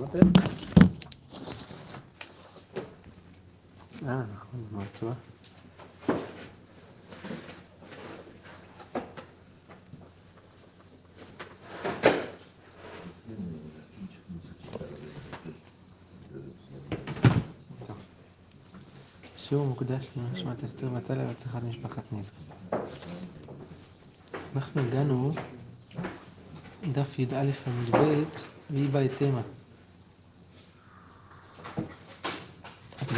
האלה? אה, נכון? שיעור מוקדש לנשמת אסתר מטלה והצלחת משפחת נזרי. אנחנו הגענו דף י"א עמוד ב' והיא בהתאמה.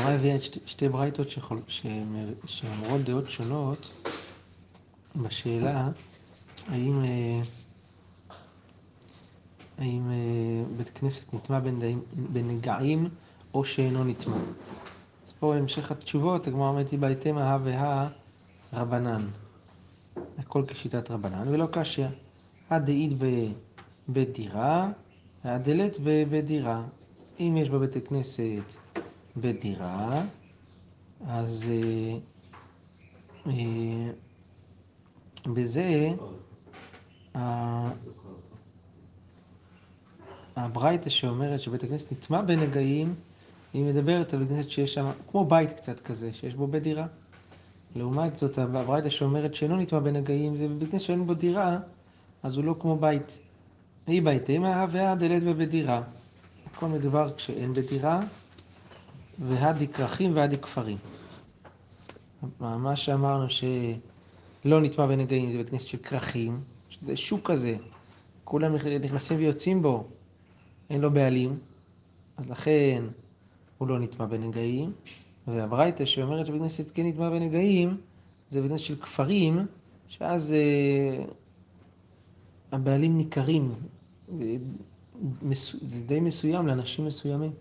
הגמרא הביאה את שתי, ברייתות שאומרות דעות שונות בשאלה האם, אה, האם אה, בית כנסת נטמע בנגעים- או שאינו נטמע. אז פה המשך התשובות, הגמרא אומרת היא בהתאמה הא והא רבנן. הכל כשיטת רבנן ולא קשיא. הדאית בדירה, והדלת בדירה. אם יש בבית הכנסת בדירה, אז אה, אה, בזה הברייתא שאומרת שבית הכנסת נטמע בנגעים, היא מדברת על בית כנסת שיש שם, כמו בית קצת כזה, שיש בו בית דירה. לעומת זאת, הברייתא שאומרת שאינו נטמע בנגעים, זה בבית כנסת שאין בו דירה, אז הוא לא כמו בית. היא בית אימה, והדלת בבית דירה. הכל מדובר כשאין בית דירה, והדי כרכים והדי כפרים. מה שאמרנו שלא נטמע בנגעים זה בית כנסת של כרכים, שזה שוק כזה, כולם נכנסים ויוצאים בו, אין לו בעלים, אז לכן הוא לא נטמע בנגעים. והברייתא שאומרת שבית כנסת כן נטמע בנגעים, זה בית כנסת של כפרים, שאז אה, הבעלים ניכרים. זה, די מסוים לאנשים מסוימים.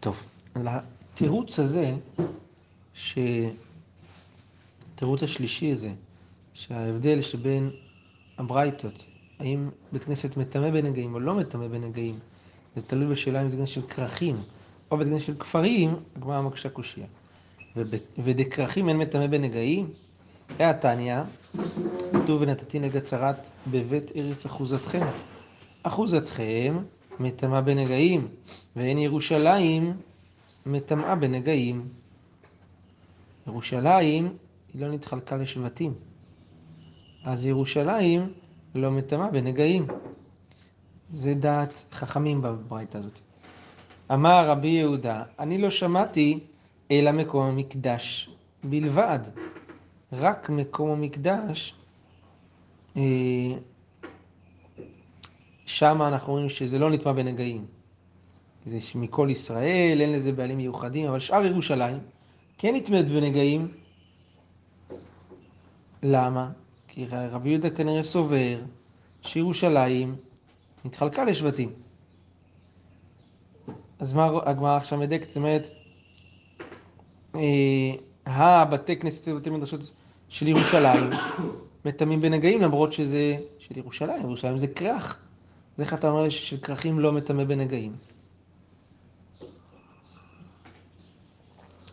טוב, אז התירוץ הזה, ש... התירוץ השלישי הזה, שההבדל שבין הברייתות, האם בית כנסת מטמא בנגעים או לא מטמא בנגעים, זה תלוי בשאלה אם זה כנסת של כרכים או בית כנסת של כפרים, הגמרא מקשה קושייה. ודכרכים אין מטמא בנגעים, והתניא, כתוב ונתתי נגע צרת בבית ארץ אחוזתכם. אחוזתכם מטמאה בנגעים, ואין ירושלים מטמאה בנגעים. ירושלים היא לא נתחלקה לשבטים, אז ירושלים לא מטמאה בנגעים. זה דעת חכמים בברייתא הזאת. אמר רבי יהודה, אני לא שמעתי אלא מקום המקדש בלבד. רק מקום המקדש, אה, שם אנחנו רואים שזה לא נטמע בנגעים. זה מכל ישראל, אין לזה בעלים מיוחדים, אבל שאר ירושלים כן נטמאת בנגעים. למה? כי רבי יהודה כנראה סובר שירושלים התחלקה לשבטים. אז מה הגמרא עכשיו מדקת? זאת אומרת, אה, הבתי כנסת ובתי מדרשות של ירושלים מטמאים בנגעים למרות שזה של ירושלים, ירושלים זה כרך. אז איך אתה אומר לי ששל כרכים לא מטמא בנגעים?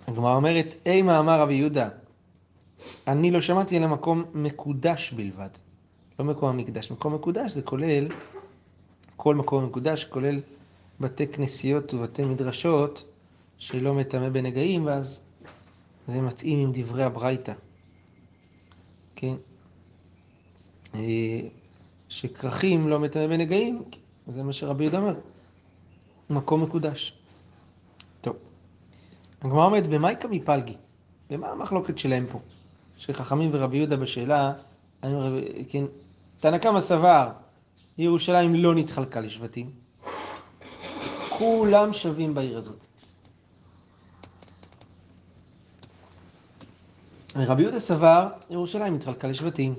הגמרא אומרת, אימה אמר רבי יהודה, אני לא שמעתי אלא מקום מקודש בלבד. לא מקום המקדש. מקום מקודש זה כולל, כל מקום מקודש כולל בתי כנסיות ובתי מדרשות שלא מטמא בנגעים, ואז זה מתאים עם דברי הברייתא. כן? שכרכים לא מטמא בנגעים, זה מה שרבי יהודה אומר. מקום מקודש. טוב. הגמרא אומרת, במייקה מפלגי? במה המחלוקת שלהם פה? של חכמים ורבי יהודה בשאלה, רבי- כן, תנא קמא סבר, ירושלים לא נתחלקה לשבטים. כולם שווים בעיר הזאת. רבי יהודה סבר, ירושלים התחלקה לשבטים.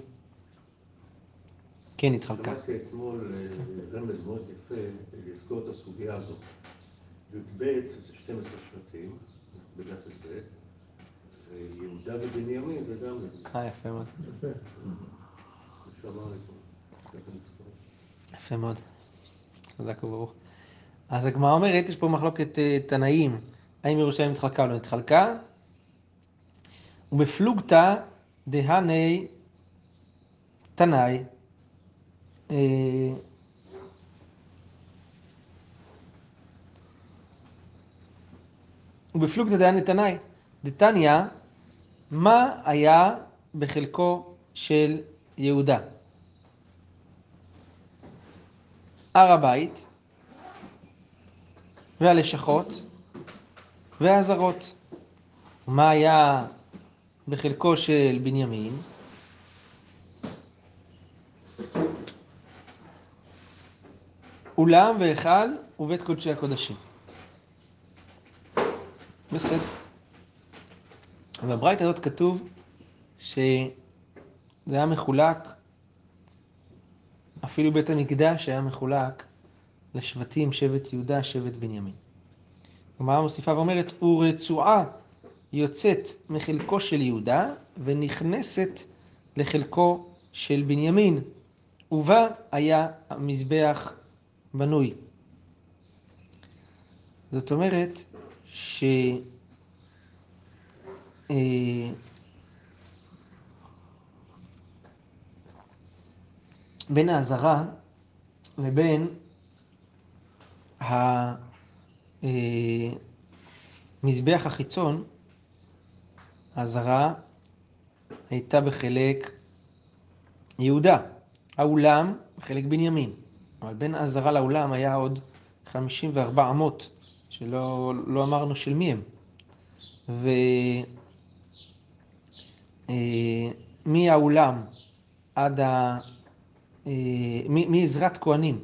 כן התחלקה. שמעתי אתמול אה, רמז מאוד יפה לסגור את הסוגיה הזאת. י"ב זה 12 שבטים, בדף י"ב, ויהודה ובנימין זה גם אה, יפה מאוד. יפה. מאוד. חזק וברוך. אז הגמרא אומרת, יש פה מחלוקת אה, תנאים, האם ירושלים התחלקה או לא התחלקה? ובפלוגתא דהני תנאי, אה, אה, ובפלוגתא דיין נתנאי, דתניא, מה היה בחלקו של יהודה? הר הבית והלשכות והזרות. מה היה בחלקו של בנימין? אולם והיכל ובית קודשי הקודשים. בסדר. בברייתא הזאת כתוב שזה היה מחולק, אפילו בית המקדש היה מחולק לשבטים, שבט יהודה, שבט בנימין. הגמרא מוסיפה ואומרת, ורצועה יוצאת מחלקו של יהודה ונכנסת לחלקו של בנימין, ובה היה המזבח בנוי. זאת אומרת ש... אה, בין האזהרה לבין המזבח החיצון, האזהרה הייתה בחלק יהודה, האולם בחלק בנימין. אבל בין האזהרה לאולם היה עוד 54 אמות, שלא לא אמרנו של מי הם. ומאולם אה, עד ה... אה, מעזרת כהנים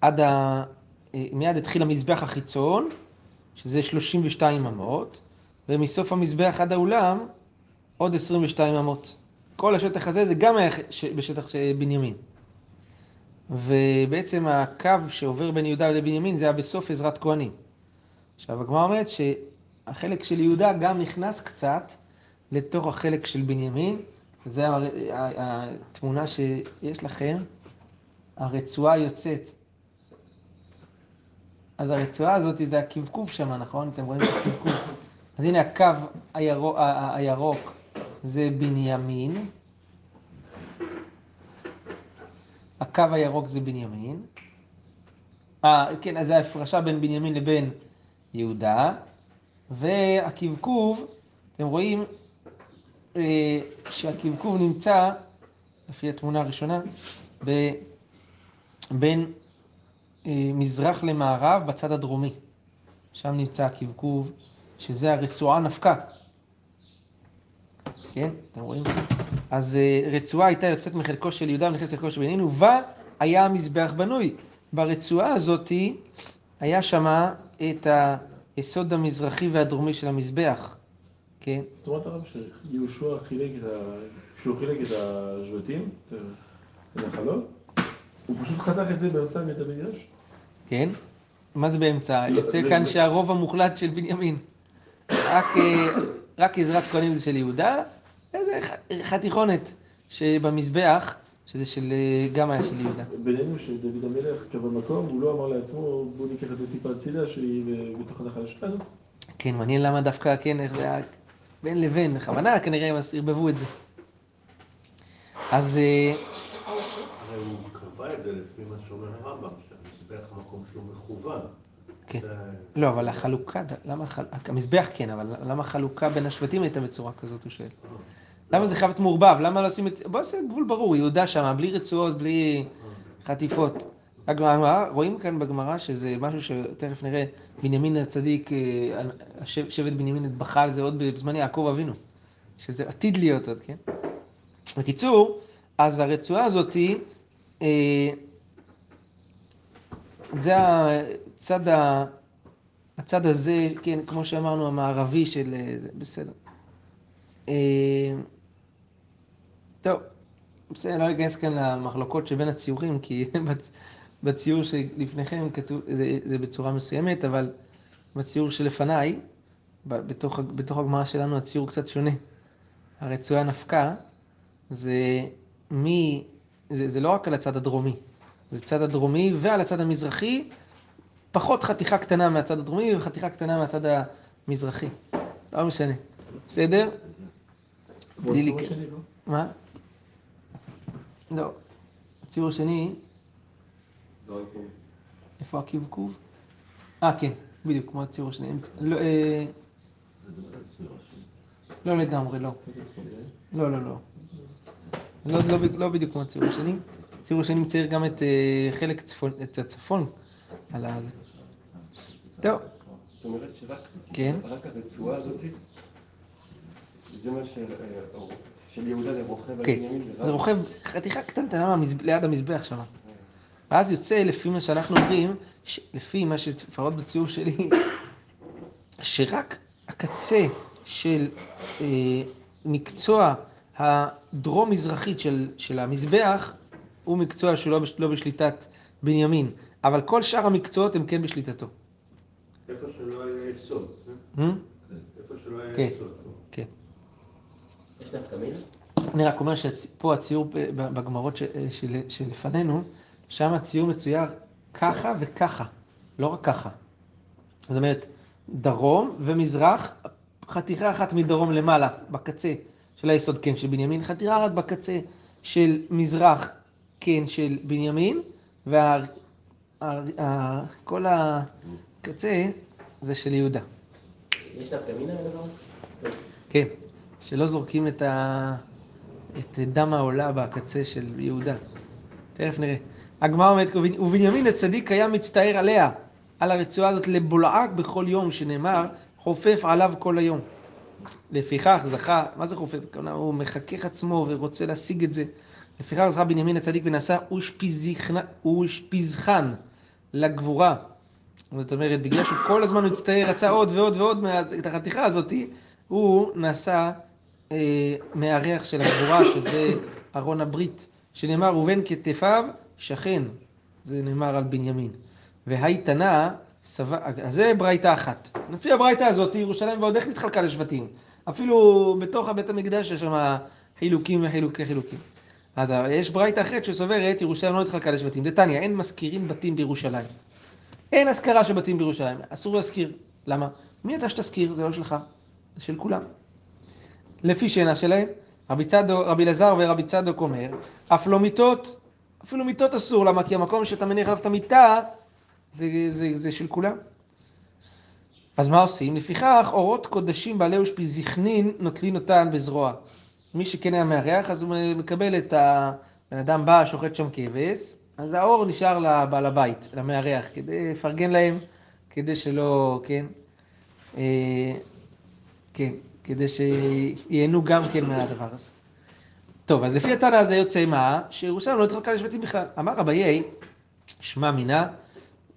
עד ה... אה, מיד התחיל המזבח החיצון, שזה 32 אמות, ומסוף המזבח עד האולם עוד 22 אמות. כל השטח הזה זה גם היה בשטח בנימין. ובעצם הקו שעובר בין יהודה לבנימין זה היה בסוף עזרת כהנים. עכשיו הגמרא אומרת שהחלק של יהודה גם נכנס קצת לתוך החלק של בנימין, זו התמונה שיש לכם, הרצועה יוצאת. אז הרצועה הזאת זה הקבקוב שם, נכון? אתם רואים את הקבקוב. אז הנה הקו הירוק, הירוק זה בנימין, הקו הירוק זה בנימין. אה, כן, אז זה ההפרשה בין בנימין לבין יהודה, והקבקוב, אתם רואים אה, שהקבקוב נמצא, לפי התמונה הראשונה, ב, בין אה, מזרח למערב בצד הדרומי. שם נמצא הקבקוב, שזה הרצועה נפקה. כן, אתם רואים? אז אה, רצועה הייתה יוצאת מחלקו של יהודה ונכנסת לחלקו של בנימין, ובה היה המזבח בנוי. ברצועה הזאתי היה שמה את היסוד המזרחי והדרומי של המזבח. כן. זאת אומרת הרב שיהושע חילק את ה... כשהוא חילק את השבטים, את הוא פשוט חתך את זה באמצע בית המקדש? כן. מה זה באמצע? לא, יוצא כאן שהרוב המוחלט של בנימין. רק אה, עזרת כהנים זה של יהודה, איזה חתיכונת שבמזבח, שזה של, אה, גם היה של יהודה. בינינו שדוד המלך קבע מקום, הוא לא אמר לעצמו, בוא ניקח את זה טיפה הצידה שהיא בתוך הנחלה שלנו. כן, מעניין למה דווקא, כן, איך זה היה בין לבין, בכוונה כנראה הם ערבבו את זה. אז... אה, הרי הוא קבע את זה לפי מה שאומר הרמב"ם, שהמזבח המקום שהוא מכוון. כן. לא, אבל החלוקה, למה, המזבח כן, אבל למה החלוקה בין השבטים הייתה בצורה כזאת, הוא שואל. למה זה חייב להיות מעורבב? למה לא עושים את... בוא נעשה גבול ברור, יהודה שם, בלי רצועות, בלי חטיפות. הגמרא, רואים כאן בגמרא שזה משהו שתכף נראה, בנימין הצדיק, אה, שבט בנימין בכה על זה עוד בזמן יעקב אבינו, שזה עתיד להיות עוד, כן? בקיצור, אז הרצועה הזאתי, אה, זה הצד, ה, הצד הזה, כן, כמו שאמרנו, המערבי של... אה, בסדר. טוב, בסדר, לא ניכנס כאן למחלוקות שבין הציורים, כי בציור שלפניכם כתוב, זה, זה בצורה מסוימת, אבל בציור שלפניי, בתוך, בתוך הגמרא שלנו הציור קצת שונה. הרצועה נפקה, זה מי, זה, זה לא רק על הצד הדרומי, זה צד הדרומי ועל הצד המזרחי, פחות חתיכה קטנה מהצד הדרומי וחתיכה קטנה מהצד המזרחי. לא משנה. בסדר? בלי לי... לא? מה? לא. הציור השני... איפה הקבקוב? אה, כן. בדיוק, כמו הציור השני. לא, אה. לא לגמרי, לא. לא, לא, לא. לא, לא, ב- לא בדיוק כמו הציור השני. הציור השני מצייר גם את אה, חלק צפון, את הצפון על הזה. טוב, זאת אומרת שרק כן. רק הרצועה הזאת, זה מה ש- אה, של יהודה לרוכב על כן. בנימין, זה רוכב חתיכה קטנטנה ליד המזבח שם. ואז יוצא, לפי מה שאנחנו אומרים, לפי מה שלפחות בציור שלי, שרק הקצה של אה, מקצוע הדרום-מזרחית של, של המזבח הוא מקצוע שהוא לא, לא בשליטת בנימין, אבל כל שאר המקצועות הם כן בשליטתו. איפה שלא היה יסוד. אה? אה? איפה שלא היה כן. יסוד. כן. יש דווקא מילה? אני רק אומר שפה הציור בגמרות שלפנינו, שם הציור מצויר ככה וככה, לא רק ככה. זאת אומרת, דרום ומזרח, חתיכה אחת מדרום למעלה, בקצה של היסוד, כן, של בנימין, חתיכה אחת בקצה של מזרח, כן, של בנימין, וכל הקצה זה של יהודה. יש דווקא מילה לדבר? כן, שלא זורקים את, ה... את דם העולה בקצה של יהודה. תכף נראה. הגמרא אומרת, "ובנ- ובנימין הצדיק היה מצטער עליה, על הרצועה הזאת לבולעה בכל יום, שנאמר, חופף עליו כל היום. לפיכך זכה, מה זה חופף? הוא מחכך עצמו ורוצה להשיג את זה. לפיכך זכה בנימין הצדיק ונעשה אושפיזכן לגבורה. זאת אומרת, בגלל שהוא כל הזמן הוא הצטער, רצה עוד ועוד ועוד מה- את החתיכה הזאת, הוא נעשה אה, מארח של הגבורה, שזה ארון הברית, שנאמר, ובין כתפיו שכן, זה נאמר על בנימין. והי תנא, סבא, אז זה ברייתא אחת. לפי הברייתא הזאת, ירושלים ועוד איך נתחלקה לשבטים. אפילו בתוך הבית המקדש יש שם חילוקים וחילוקי חילוקים. אז יש ברייתא אחרת שסוברת, ירושלים לא נתחלקה לשבטים. דתניא, אין מזכירים בתים בירושלים. אין השכרה של בתים בירושלים, אסור להשכיר. למה? מי אתה שתשכיר? זה לא שלך, זה של כולם. לפי שינה שלהם, רבי צדוק, רבי אלעזר ורבי צדוק אומר, אף לא מיטות, אפילו מיטות אסור, למה? כי המקום שאתה מניח עליו את המיטה, זה, זה, זה של כולם. אז מה עושים? לפיכך, אורות קודשים בעלי ושפיזיכנין נוטלין אותן בזרוע. מי שכן היה מארח, אז הוא מקבל את ה... בן אדם בא, שוחט שם כבש, אז האור נשאר לבעל הבית, למארח, כדי לפרגן להם, כדי שלא, כן, אה, כן, כדי שייהנו גם כן מהדבר הזה. טוב, אז לפי התנא הזה יוצא מה? שירושלים לא התחלקה לשבטים בכלל. אמר אביי, שמע מינה,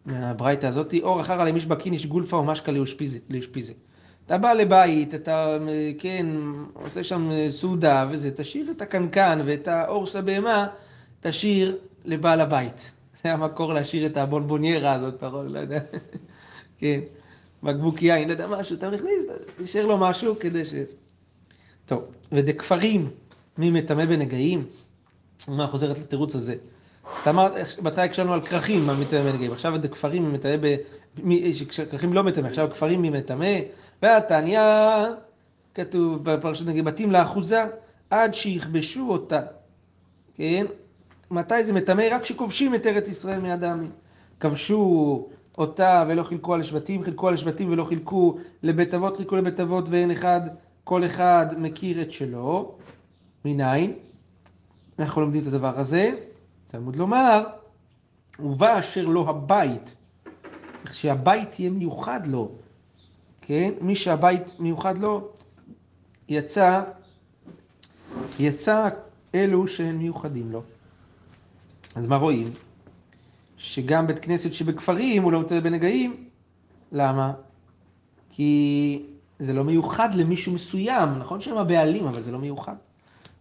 מהברייתא הזאתי, אור אחר עלי משבקין איש גולפה ומשקה לאושפיזה. אתה בא לבית, אתה, כן, עושה שם סעודה וזה, תשאיר את הקנקן ואת האור של הבהמה, תשאיר לבעל הבית. זה המקור להשאיר את הבונבוניירה הזאת, רואה, לא יודע, כן, בקבוק יין, לא יודע, משהו, אתה מכניס, תשאיר לו משהו כדי ש... טוב, ודכפרים, מי מטמא בנגעים? מה חוזרת לתירוץ הזה? אתה אמרת, בהתחלה הקשבנו על כרכים, מה מטמא בנגעים, עכשיו הדכפרים מי מטמא ב... כרכים לא מטמא, עכשיו כפרים מי מטמא, והתניא, כתוב בפרשת נגד בתים לאחוזה, עד שיכבשו אותה, כן? מתי זה מטמא? רק כשכובשים את ארץ ישראל מיד העמים. כבשו אותה ולא חילקו על השבטים, חילקו על השבטים ולא חילקו לבית אבות, חילקו לבית אבות ואין אחד, כל אחד מכיר את שלו. מניין? אנחנו לומדים את הדבר הזה. תלמוד לומר, ובא אשר לו הבית. צריך שהבית יהיה מיוחד לו. כן? מי שהבית מיוחד לו, יצא, יצא אלו שהם מיוחדים לו. אז מה רואים? שגם בית כנסת שבכפרים הוא לא מטמא בנגעים. למה? כי זה לא מיוחד למישהו מסוים, נכון שהם הבעלים, אבל זה לא מיוחד.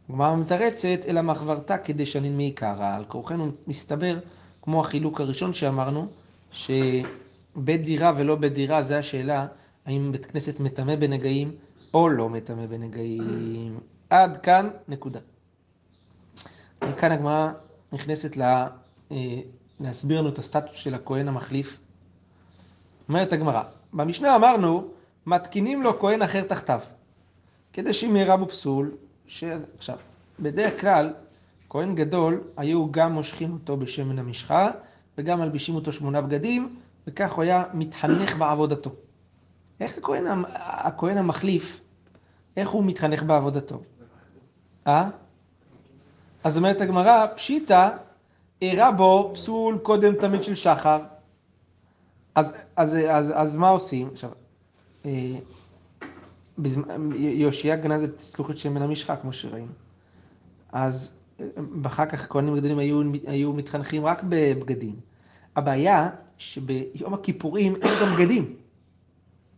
הגמרא מתרצת, אלא מחברתה כדשנין מעיקרא. על כורחנו מסתבר, כמו החילוק הראשון שאמרנו, שבית דירה ולא בית דירה, זה השאלה, האם בית כנסת מטמא בנגעים או לא מטמא בנגעים. עד כאן, נקודה. מכאן הגמרא נכנסת לה, אה, להסביר לנו את הסטטוס של הכהן המחליף. אומרת הגמרא, במשנה אמרנו, מתקינים לו כהן אחר תחתיו, כדי שאם יהיה רב ופסול, ש... עכשיו, בדרך כלל, כהן גדול, היו גם מושכים אותו בשמן המשחה, וגם מלבישים אותו שמונה בגדים, וכך הוא היה מתחנך בעבודתו. איך הכהן, הכהן המחליף, איך הוא מתחנך בעבודתו? אה? אז אומרת הגמרא, פשיטא, אירע בו פסול קודם תמיד של שחר. אז, אז, אז, אז מה עושים? עכשיו, אה, בזמן, יאשיה גנז את סלוחת שמן המשחה, כמו שראינו. אז אחר כך כהנים גדולים היו, היו מתחנכים רק בבגדים. הבעיה שביום הכיפורים אין גם בגדים.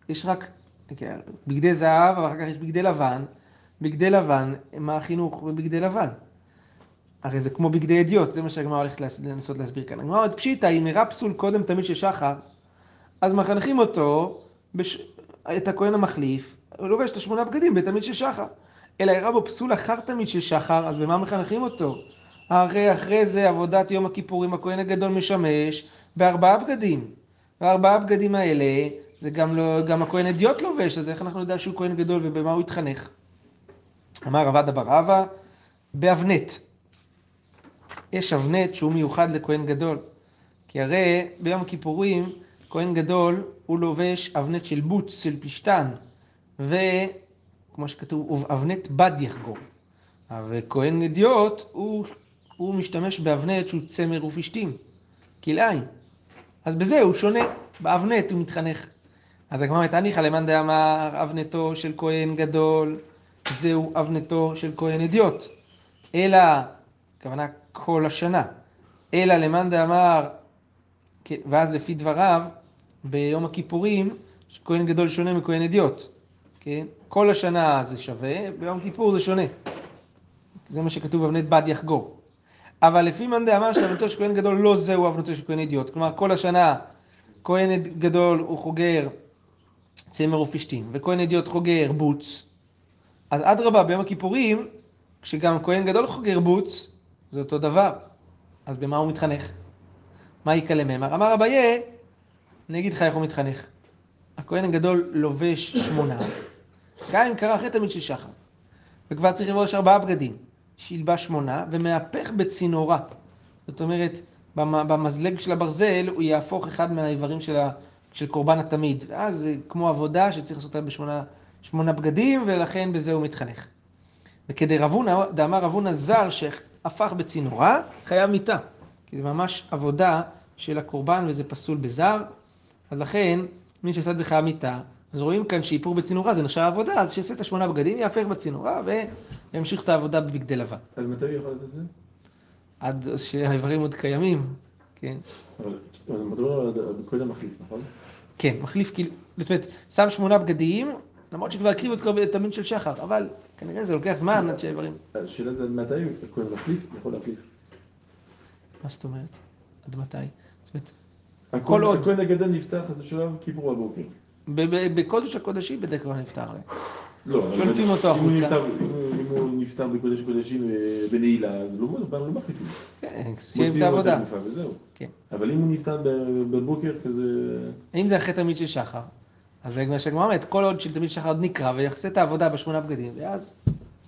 יש רק כן, בגדי זהב, ואחר כך יש בגדי לבן. בגדי לבן, מה החינוך בבגדי לבן? הרי זה כמו בגדי אדיוט, זה מה שהגמרא הולכת לנסות להסביר כאן. הגמרא אומרת פשיטא, אם אירע פסול קודם תמיד של שחר, אז מחנכים אותו, בש... את הכהן המחליף, לובש את השמונה בגדים בתמיד של שחר. אלא אירע בו פסול אחר תמיד של שחר, אז במה מחנכים אותו? הרי אחרי זה עבודת יום הכיפורים, הכהן הגדול משמש בארבעה בגדים. והארבעה בגדים האלה, זה גם, לא, גם הכהן אדיוט לובש, אז איך אנחנו נדע שהוא כהן גדול ובמה הוא התחנך? אמר רבד אבר אבא, באבנט. יש אבנט שהוא מיוחד לכהן גדול. כי הרי ביום הכיפורים, כהן גדול, הוא לובש אבנט של בוץ, של פשתן, וכמו שכתוב, אבנט בד יחגור. וכהן אדיוט, הוא, הוא משתמש באבנט שהוא צמר ופשתים, כלאיים. אז בזה הוא שונה, באבנט הוא מתחנך. אז הגמרא מתניחא למאן דאמר אבנתו של כהן גדול, זהו אבנתו של כהן אדיוט. אלא, הכוונה כל השנה. אלא למאן דאמר, כן, ואז לפי דבריו, ביום הכיפורים, כהן גדול שונה מכהן אדיוט. כן? כל השנה זה שווה, ביום כיפור זה שונה. זה מה שכתוב אבנת בד יחגור. אבל לפי מאן דאמר שאבנתו של כהן גדול לא זהו אבנתו של כהן אדיוט. כלומר, כל השנה כהן גדול הוא חוגר צמר ופשתים, וכהן אדיוט חוגר בוץ. אז אדרבה, ביום הכיפורים, כשגם כהן גדול חוגר בוץ, זה אותו דבר. אז במה הוא מתחנך? מה יקלה ממר? אמר אביי, אני אגיד לך איך הוא מתחנך. הכהן הגדול לובש שמונה, אם קרא אחרי תמיד של שחר. וכבר צריך ללבוש ארבעה בגדים. שילבש שמונה ומהפך בצינורה. זאת אומרת, במ- במזלג של הברזל הוא יהפוך אחד מהאיברים של, ה, של קורבן התמיד. ואז זה כמו עבודה שצריך לעשות אותה בשמונה שמונה בגדים, ולכן בזה הוא מתחנך. וכדי רבונה, דאמר רבונה זר שהפך בצינורה, חייב מיתה. כי זה ממש עבודה של הקורבן וזה פסול בזר. אז לכן, מי שעשה את זה חייב מיתה. אז רואים כאן שאיפור בצינורה זה נחשב עבודה, אז שיעשה את השמונה בגדים, יהפך בצינורה וימשיך את העבודה בבגדי לבן. אז מתי הוא יכול לעשות את זה? עד שהאיברים עוד קיימים, כן. אבל מדוע בכהן המחליף, נכון? כן, מחליף כאילו, זאת אומרת, שם שמונה בגדים, למרות שכבר הקריבו את תמיד של שחר, אבל כנראה זה לוקח זמן עד שהאיברים... השאלה זה עד מתי הכהן המחליף יכול להחליף. מה זאת אומרת? עד מתי? זאת אומרת, הכהן- עוד- הכהן הגדול נפתח את השלב כיפור הבוקר. בקודש הקודשים בדרך כלל נפטר. לא, אבל שולפים אותו החוצה. אם הוא- נפטר בקודש הקודשים אה, בנעילה, אז לא לא מחליפים. כן, סיים את העבודה. כן. אבל אם הוא נפטר בבוקר כזה... אם זה אחרי תמיד של שחר, אז מה שהגמרא אומרת, כל עוד של תמיד שחר עוד נקרא ויעשה את העבודה בשמונה בגדים, ואז,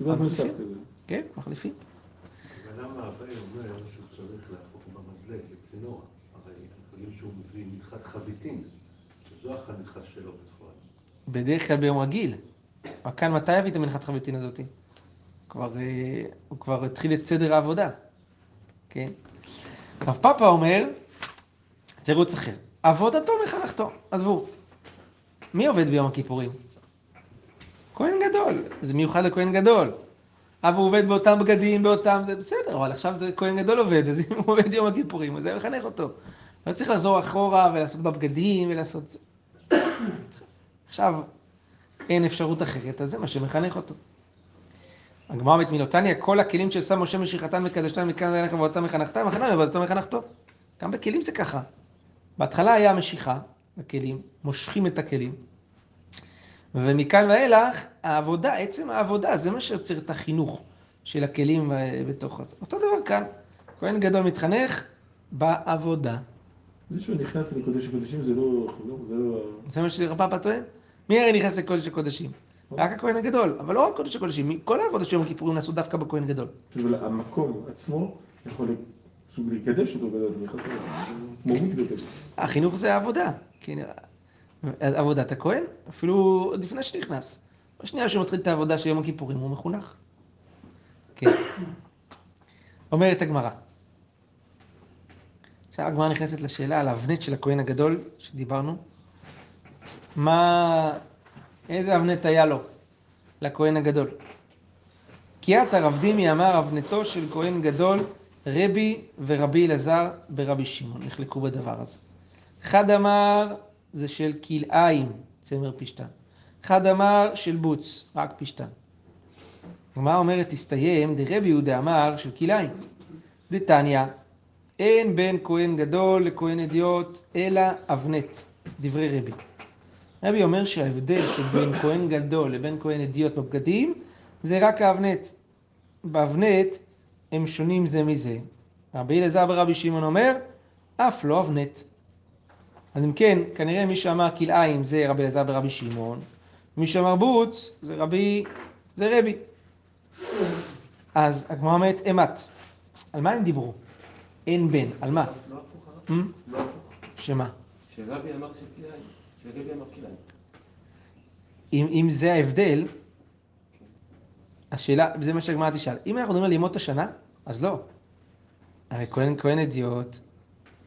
מחליפים. כן, מחליפים. אבל למה אביי אומר שהוא צריך להפוך במזלג? הרי יודעים שהוא מביא מנחת חביתין, שזו החניכה שלו בפועל. בדרך כלל ביום רגיל. אבל כאן מתי יביא את המנחת חביתין הזאתי? כבר, אה, הוא כבר התחיל את סדר העבודה, כן? רב פאפה אומר, תירוץ אחר, עבודתו מחנכתו, עזבו. מי עובד ביום הכיפורים? כהן גדול, זה מיוחד לכהן גדול. אבל הוא עובד באותם בגדים, באותם, זה בסדר, אבל עכשיו זה כהן גדול עובד, אז אם הוא עובד יום הכיפורים, אז זה מחנך אותו. לא צריך לחזור אחורה ולעשות בבגדים ולעשות... עכשיו, אין אפשרות אחרת, אז זה מה שמחנך אותו. הגמרא אומרת מילותניה, כל הכלים שעשה משה משיכתם וקדשתם מכאן ואילך ועבודתם מחנכתם, מחנם ועבודתו מחנכתו. גם בכלים זה ככה. בהתחלה היה משיכה לכלים, מושכים את הכלים, ומכאן ואילך, העבודה, עצם העבודה, זה מה שיוצר את החינוך של הכלים בתוך הזה. אותו דבר כאן, כהן גדול מתחנך בעבודה. זה שהוא נכנס לקודש הקודשים זה לא... זה לא... זה מה שרפאפה טוען? מי הרי נכנס לקודש הקודשים? רק הכהן הגדול, אבל לא רק קודש הקודשים, כל העבודות של יום הכיפורים נעשו דווקא בכהן גדול. אבל המקום עצמו יכול סוג להיקדש אותו, אליו, כמו מקווה כזה. החינוך זה העבודה. כן, עבודת הכהן, אפילו עוד לפני שנכנס. בשנייה שהוא מתחיל את העבודה של יום הכיפורים, הוא מחונך. כן. אומרת הגמרא. עכשיו הגמרא נכנסת לשאלה על האבנט של הכהן הגדול שדיברנו. מה, איזה אבנט היה לו, לכהן הגדול? כי את הרב דימי אמר אבנתו של כהן גדול, רבי ורבי אלעזר ברבי שמעון, נחלקו בדבר הזה. אחד אמר זה של כלאיים, צמר פשתן. אחד אמר של בוץ, רק פשתן. הגמרא אומרת, תסתיים, דרבי יהודה אמר של כלאיים. דתניא, אין בין כהן גדול לכהן אדיוט, אלא אבנט, דברי רבי. רבי אומר שההבדל שבין כהן גדול לבין כהן אדיוט בבגדים, זה רק האבנט. באבנט הם שונים זה מזה. רבי אלעזר ברבי שמעון אומר, אף לא אבנט. אז אם כן, כנראה מי שאמר כלאיים זה רבי אלעזר ברבי שמעון, מי שאמר בוץ זה רבי, זה רבי. אז הגמרא אומרת אמת. על מה הם דיברו? אין בן, על מה? לא הפוך? לא הפוך. שמה? שרבי אמר כלאיים. שרבי אמר כלאיים. אם זה ההבדל, השאלה, זה מה שהגמרא תשאל. אם אנחנו מדברים על ימות השנה, אז לא. הרי כהן, כהן אדיוט,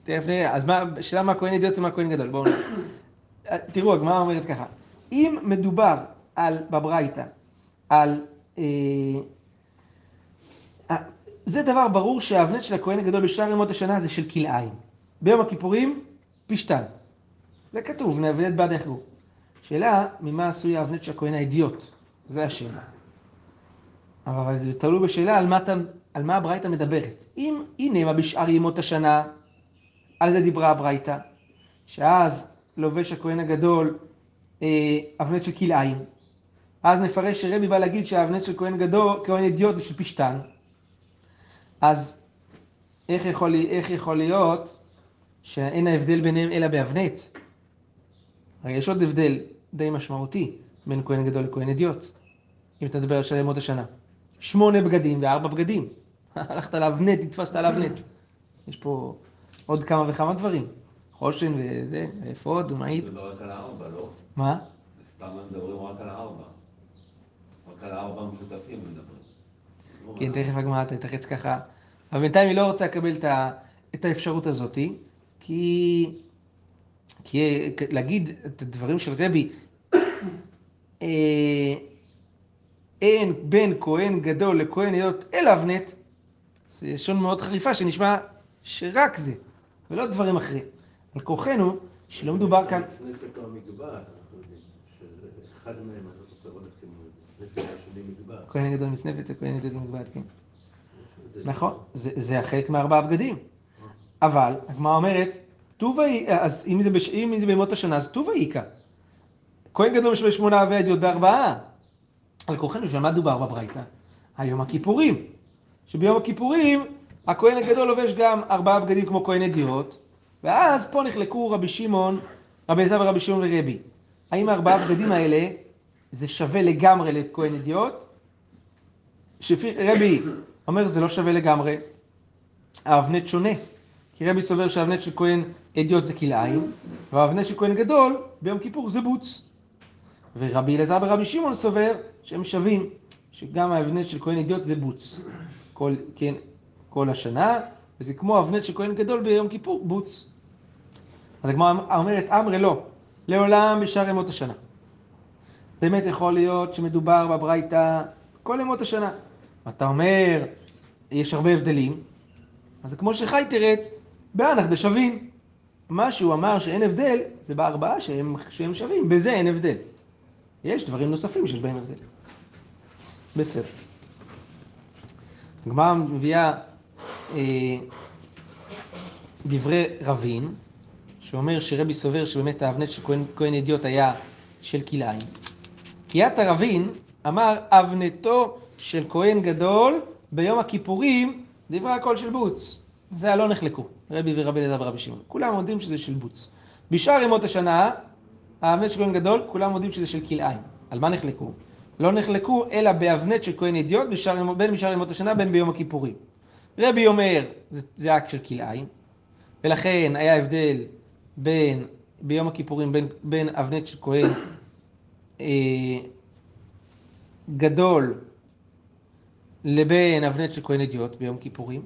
תכף נראה, אז מה, השאלה מה כהן אדיוט ומה כהן גדול, בואו נראה. תראו, הגמרא אומרת ככה, אם מדובר על, בברייתא, על, אה, אה, זה דבר ברור שהאבנט של הכהן הגדול בשאר ימות השנה זה של כלאיים. ביום הכיפורים, פשתן. זה כתוב, נאבנט בעד יחרו. שאלה, ממה עשוי האבנט של הכהן האידיוט? זה השאלה. אבל זה תלוי בשאלה על מה, על מה הברייתא מדברת. אם הנה מה בשאר ימות השנה, על זה דיברה הברייתא, שאז לובש הכהן הגדול אה, אבנט של כלאיים. אז נפרש שרבי בא להגיד שהאבנט של כהן גדול, כהן אידיוט זה של פשתן. אז איך יכול, איך יכול להיות שאין ההבדל ביניהם אלא באבנט? הרי יש עוד הבדל די משמעותי בין כהן גדול לכהן אדיוט, אם אתה מדבר על של ימות השנה. שמונה בגדים וארבע בגדים. הלכת על אבנט, נתפסת על אבנט. יש פה עוד כמה וכמה דברים. חושן וזה, אפוד ומעיל. זה לא רק על הארבע, לא? מה? סתם מדברים רק על הארבע. רק על הארבע המשותפים מדברים. כן, תכף הגמרא תתרץ ככה. אבל בינתיים היא לא רוצה לקבל את האפשרות הזאתי, כי, כי להגיד את הדברים של רבי, אה, אין בין כהן גדול לכהן היות אלא אבנט, זה לשון מאוד חריפה שנשמע שרק זה, ולא דברים אחרים. על כוחנו, שלא מדובר כאן, מצנפת או המגבעת, אנחנו יודעים, שזה אחד מהם, אני לא זוכר עוד איך קוראים לזה, מצנפת והשני מגבעת. כהן גדול מצנפת וכהן גדול מגבעת, כן. נכון, זה, החלק מארבעה בגדים. אבל הגמרא אומרת, אז אם זה, בש, אם זה בימות השנה, אז טובה איכא. כהן גדול בשמונה ואדיוט בארבעה. על כוחנו שעל מה דובר בברייתא? על יום הכיפורים. שביום הכיפורים הכהן הגדול לובש גם ארבעה בגדים כמו כהן אדיוט, ואז פה נחלקו רבי שמעון, רבי אלעזר ורבי שמעון ורבי. האם הארבעה בגדים האלה זה שווה לגמרי לכהן אדיוט? שרבי אומר זה לא שווה לגמרי, האבנט שונה. כי רבי סובר שהאבנט של כהן אדיוט זה כלאיים, והאבנט של כהן גדול ביום כיפור זה בוץ. ורבי אלעזר ורבי שמעון סובר שהם שווים, שגם האבנט של כהן אדיוט זה בוץ. כל, כן, כל השנה, וזה כמו אבנט של כהן גדול ביום כיפור, בוץ. אז הגמרא אומרת, אמרי לא, לעולם בשאר ימות השנה. באמת יכול להיות שמדובר בברייתא כל ימות השנה. אתה אומר, יש הרבה הבדלים, אז זה כמו שחי תרץ, באנח דשווין. מה שהוא אמר שאין הבדל, זה בארבעה שהם, שהם שווים, בזה אין הבדל. יש דברים נוספים שיש בהם הבדל. בסדר. הגמרא מביאה אה, דברי רבין, שאומר שרבי סובר שבאמת האבנט של כהן, אדיוט היה של כלאיים. קיית הרבין אמר אבנטו של כהן גדול ביום הכיפורים דברי הכל של בוץ. זה הלא נחלקו, רבי ורבי אלעזר ורבי שמעון. כולם יודעים שזה של בוץ. בשאר ימות השנה, האבנט של כהן גדול, כולם יודעים שזה של כלאיים. על מה נחלקו? לא נחלקו אלא באבנט של כהן הדיוט בין בשאר ימות השנה בין ביום הכיפורים. רבי אומר, זה, זה אקט של כלאיים, ולכן היה הבדל בין, ביום הכיפורים, בין, בין אבנט של כהן אה, גדול לבין אבנט של כהן אדיוט ביום כיפורים,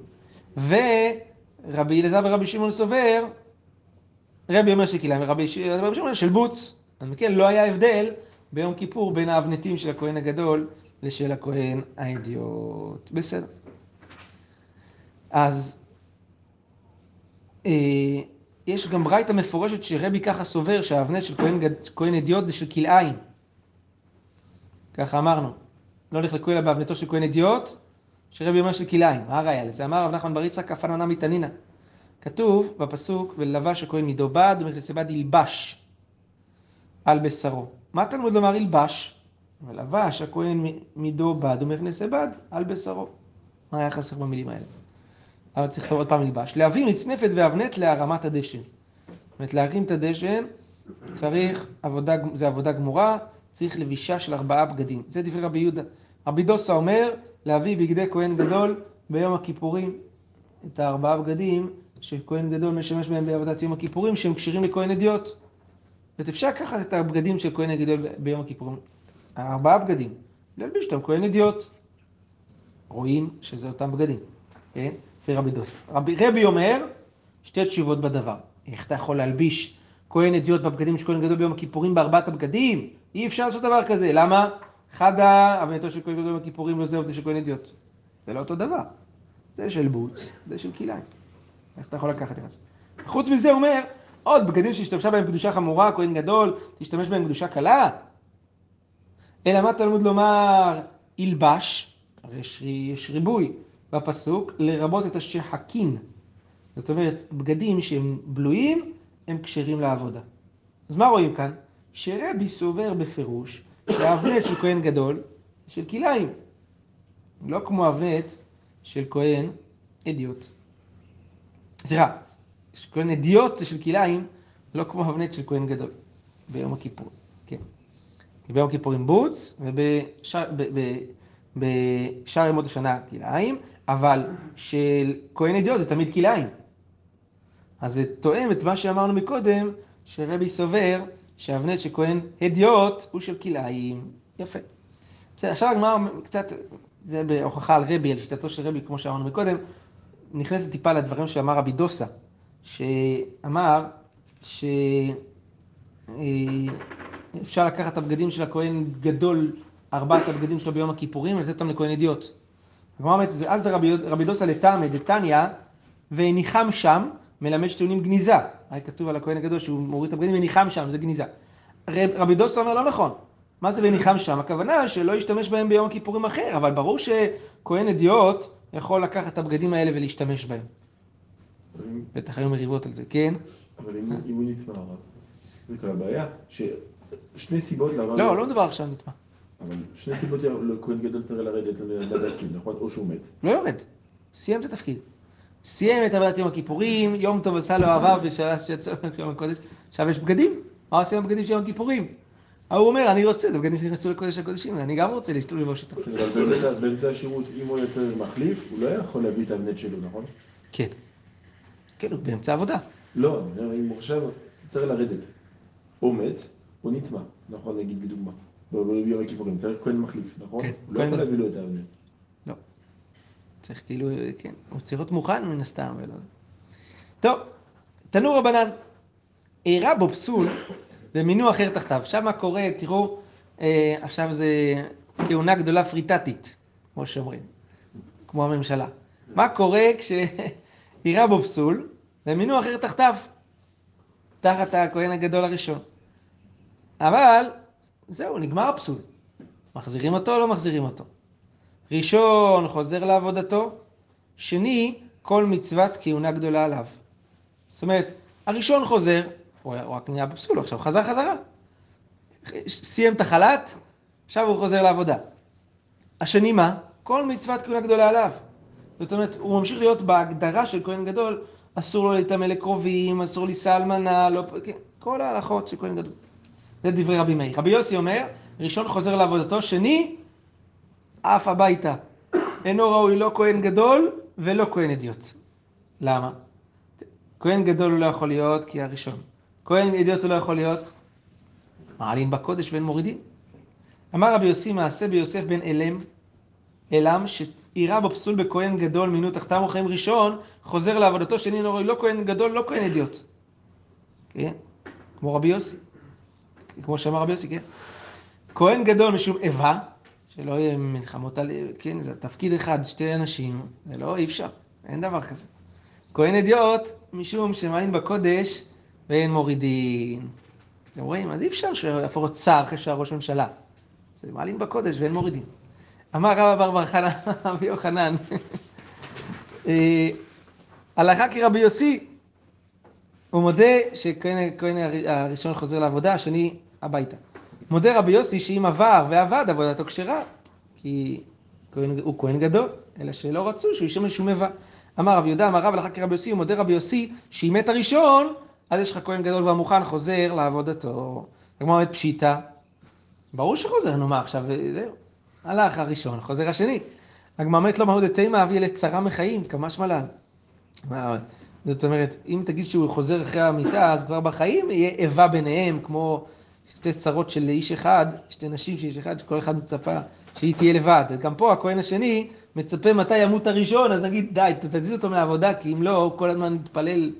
ורבי אלעזר ורבי שמעון סובר, רבי אומר של כלאיים ורבי שמעון של בוץ. אז מכן לא היה הבדל ביום כיפור בין האבנטים של הכהן הגדול לשל הכהן האדיוט. בסדר. אז אה, יש גם ברייתא מפורשת שרבי ככה סובר שהאבנט של כהן, כהן אדיוט זה של כלאיים. ככה אמרנו. לא נחלקו אלא באבנתו של כהן אדיוט, שרבי אומר של כלאיים. מה הראיה לזה? אמר רב נחמן בר יצחק כפן עונה מתנינא. כתוב בפסוק, ולבש הכהן מידו בד, ומכנסי בד ילבש על בשרו. מה תלמוד לומר ילבש? ולבש הכהן מידו בד ומכנסי בד על בשרו. מה היה חסר במילים האלה? אבל צריך לכתוב עוד פעם ילבש. להביא מצנפת ואבנט להרמת הדשן. זאת אומרת, להרים את הדשן צריך עבודה, זה עבודה גמורה, צריך לבישה של ארבעה בגדים. זה דברי רבי יהודה. רבי דוסה אומר, להביא בגדי כהן גדול ביום הכיפורים, את הארבעה בגדים שכהן גדול משמש בהם בעבודת יום הכיפורים, שהם כשירים לכהן אדיוט. זאת אפשר לקחת את הבגדים של כהן הגדול ביום הכיפורים, הארבעה בגדים, להלביש אותם כהן אדיוט. רואים שזה אותם בגדים, כן? זה רבי דוס. רבי, רבי אומר, שתי תשובות בדבר. איך אתה יכול להלביש כהן אדיוט בבגדים של כהן גדול ביום הכיפורים בארבעת הבגדים? אי אפשר לעשות דבר כזה. למה? חדה אבנתו של כהן גדול ביום הכיפורים לא זה של כהן אדיוט. זה לא אותו דבר. זה של בוץ, זה של כלאיים. איך אתה יכול לקחת את זה? חוץ מזה הוא אומר, עוד בגדים שהשתמשה בהם קדושה חמורה, כהן גדול, תשתמש בהם קדושה קלה. אלא מה תלמוד לומר ילבש, הרי יש, יש ריבוי בפסוק, לרבות את השחקין. זאת אומרת, בגדים שהם בלויים, הם כשרים לעבודה. אז מה רואים כאן? שרבי סובר בפירוש שהאבנט של כהן גדול של כלאיים. לא כמו אבנט של כהן אדיוט. סליחה, כהן אדיוט זה של כלאיים, לא כמו אבנט של כהן גדול ביום הכיפור. כן. ביום הכיפורים בוץ, ובשאר ימות השנה כלאיים, אבל של כהן אדיוט זה תמיד כלאיים. אז זה תואם את מה שאמרנו מקודם, שרבי סובר שהאבנט של כהן הדיוט הוא של כלאיים. יפה. בסדר, עכשיו הגמרא קצת, זה בהוכחה על רבי, על שיטתו של רבי, כמו שאמרנו מקודם, נכנסת טיפה לדברים שאמר רבי דוסה, שאמר שאפשר לקחת את הבגדים של הכהן גדול, ארבעת הבגדים שלו ביום הכיפורים, ולתת אותם לכהן אידיוט. הגמרא אומרת, זה אז רבי דוסה לטעמא דתניא, והניחם שם, מלמד שטיעונים גניזה. היה כתוב על הכהן הגדול שהוא מוריד את הבגדים וניחם שם, זה גניזה. רב- רבי דוסה אומר, לא נכון. מה זה וניחם שם? הכוונה שלא ישתמש בהם ביום הכיפורים אחר, אבל ברור שכהן אדיוט יכול לקחת את הבגדים האלה ולהשתמש בהם. בטח היו מריבות על זה, כן? אבל אם הוא נטמע, זה כל הבעיה, ששני סיבות למה... לא, לא מדובר עכשיו נטמע. אבל שני סיבות לכהן גדול צריך לרדת לדקים, נכון? או שהוא מת. לא יורד. סיים את התפקיד. סיים את עבודת יום הכיפורים, יום טוב עשה לו אהביו בשעה שיצא מיום הקודש. עכשיו יש בגדים, מה עושים עם הבגדים של יום הכיפורים? ההוא אומר, אני רוצה, זה בגדים שנכנסו לקודש הקודשים, אני גם רוצה להסתובב ללבוש אותם. אבל באמצע- באמצע השירות, אם הוא יוצא מחליף, הוא לא יכול להביא את האבנט שלו, נכון? כן. כן, הוא באמצע עבודה. לא, אני אומר, אם הוא עכשיו צריך לרדת, או מת, או נטמע, נכון, נגיד בדוגמה. ב- ביום הכיפורים, צריך כהן מחליף, נכון? כן, הוא לא יכול להביא לו את האבנט. לא. צריך כאילו, כן, הוא צריך להיות מוכן מן הסתם. ולא... טוב, תנו רבנן. אירע בו פסול ומינו אחר תחתיו. שם מה קורה, תראו, אה, עכשיו זה כהונה גדולה פריטטית, כמו שאומרים, כמו הממשלה. מה קורה כשאירע בו פסול ומינו אחר תחתיו, תחת הכהן הגדול הראשון. אבל, זהו, נגמר הפסול. מחזירים אותו או לא מחזירים אותו? ראשון חוזר לעבודתו, שני כל מצוות כהונה גדולה עליו. זאת אומרת, הראשון חוזר, הוא רק נהיה בפסול, עכשיו חזר חזרה. סיים את החל"ת, עכשיו הוא חוזר לעבודה. השני מה? כל מצוות כהונה גדולה עליו. זאת אומרת, הוא ממשיך להיות בהגדרה של כהן גדול, אסור לו להיטמא לקרובים, אסור לישא אלמנה, לא... כן, כל ההלכות של כהן גדול. זה דברי רבי מאיר. רבי יוסי אומר, ראשון חוזר לעבודתו, שני עף הביתה. אינו ראוי לא כהן גדול ולא כהן אדיוט. למה? כהן גדול הוא לא יכול להיות כי הראשון. כהן אדיוט הוא לא יכול להיות מעלין בקודש ואין מורידים. אמר רבי יוסי מעשה ביוסף בן אלם, אלם, שאירה בו פסול בכהן גדול מינו תחתם וחיים ראשון, חוזר לעבודתו שני לא, לא כהן גדול, לא כהן אדיוט. כן? כמו רבי יוסי. כמו שאמר רבי יוסי, כן? כהן גדול משום איבה, שלא יהיה מלחמות על... כן, זה תפקיד אחד, שתי אנשים, זה לא, אי אפשר, אין דבר כזה. כהן אדיוט, משום שמעלין בקודש ואין מורידין. אתם רואים? אז אי אפשר שהוא יהפוך להיות שר אחרי שהיה ראש ממשלה. זה מעלין בקודש ואין מורידין. אמר רבא בר בר חנן, רבי יוחנן, אה, הלכה כרבי יוסי, הוא מודה שכהן הראשון חוזר לעבודה, השני הביתה. מודה רבי יוסי שאם עבר ועבד עבודתו כשרה, כי הוא כהן גדול, אלא שלא רצו שהוא ישמש שום איבה. אמר רבי יהודה, אמר רב הלכה כרבי יוסי, הוא מודה רבי יוסי שאם מת הראשון, אז יש לך כהן גדול והמוכן חוזר לעבודתו. הגמרא אומרת פשיטא, ברור שחוזר, נו מה עכשיו, זהו. הלך הראשון, חוזר השני. הגמרא אומרת לו מהו דתימה אבי אלה צרה מחיים, כמשמע לן. זאת אומרת, אם תגיד שהוא חוזר אחרי המיטה, אז כבר בחיים יהיה איבה ביניהם, כמו שתי צרות של איש אחד, שתי נשים של איש אחד, שכל אחד מצפה שהיא תהיה לבד. גם פה הכהן השני מצפה מתי ימות הראשון, אז נגיד די, תזיז אותו מהעבודה, כי אם לא, הוא כל הזמן מתפלל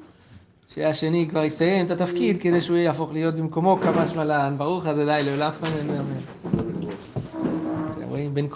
שהשני כבר יסיים את התפקיד, כדי שהוא יהפוך להיות במקומו כמשמע לן. ברוך די לעולם אמן been